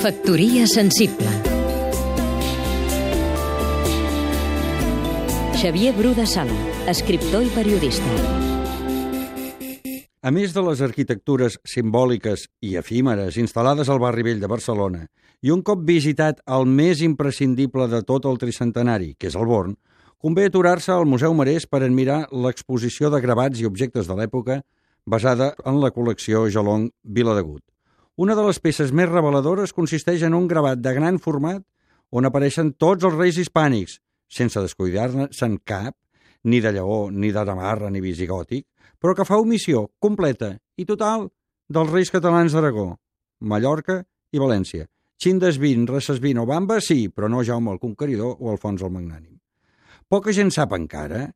Factoria sensible Xavier Bru de Sala, escriptor i periodista. A més de les arquitectures simbòliques i efímeres instal·lades al barri vell de Barcelona i un cop visitat el més imprescindible de tot el tricentenari, que és el Born, convé aturar-se al Museu Marès per admirar l'exposició de gravats i objectes de l'època basada en la col·lecció Jalong Viladegut. Una de les peces més reveladores consisteix en un gravat de gran format on apareixen tots els reis hispànics, sense descuidar-se'n cap, ni de Lleó, ni de Navarra, ni visigòtic, però que fa omissió completa i total dels reis catalans d'Aragó, Mallorca i València. Xindesvin, Recesvin o Bamba, sí, però no Jaume el Conqueridor o Alfons el Magnànim. Poca gent sap encara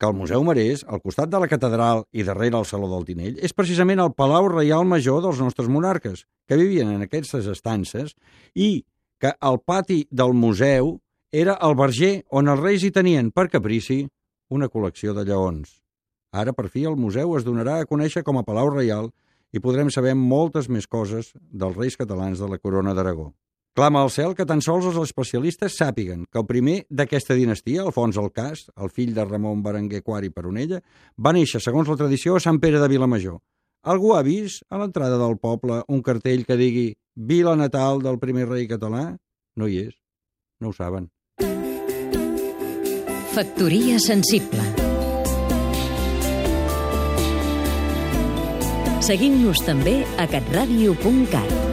que el Museu Marès, al costat de la catedral i darrere el Saló del Tinell, és precisament el Palau Reial Major dels nostres monarques, que vivien en aquestes estances, i que el pati del museu era el verger on els reis hi tenien, per caprici, una col·lecció de lleons. Ara, per fi, el museu es donarà a conèixer com a Palau Reial i podrem saber moltes més coses dels reis catalans de la corona d'Aragó. Clama al cel que tan sols els especialistes sàpiguen que el primer d'aquesta dinastia, Alfons el Cas, el fill de Ramon Berenguer Quart i Peronella, va néixer, segons la tradició, a Sant Pere de Vilamajor. Algú ha vist a l'entrada del poble un cartell que digui Vila natal del primer rei català? No hi és. No ho saben. Factoria sensible Seguim-nos també a catradio.cat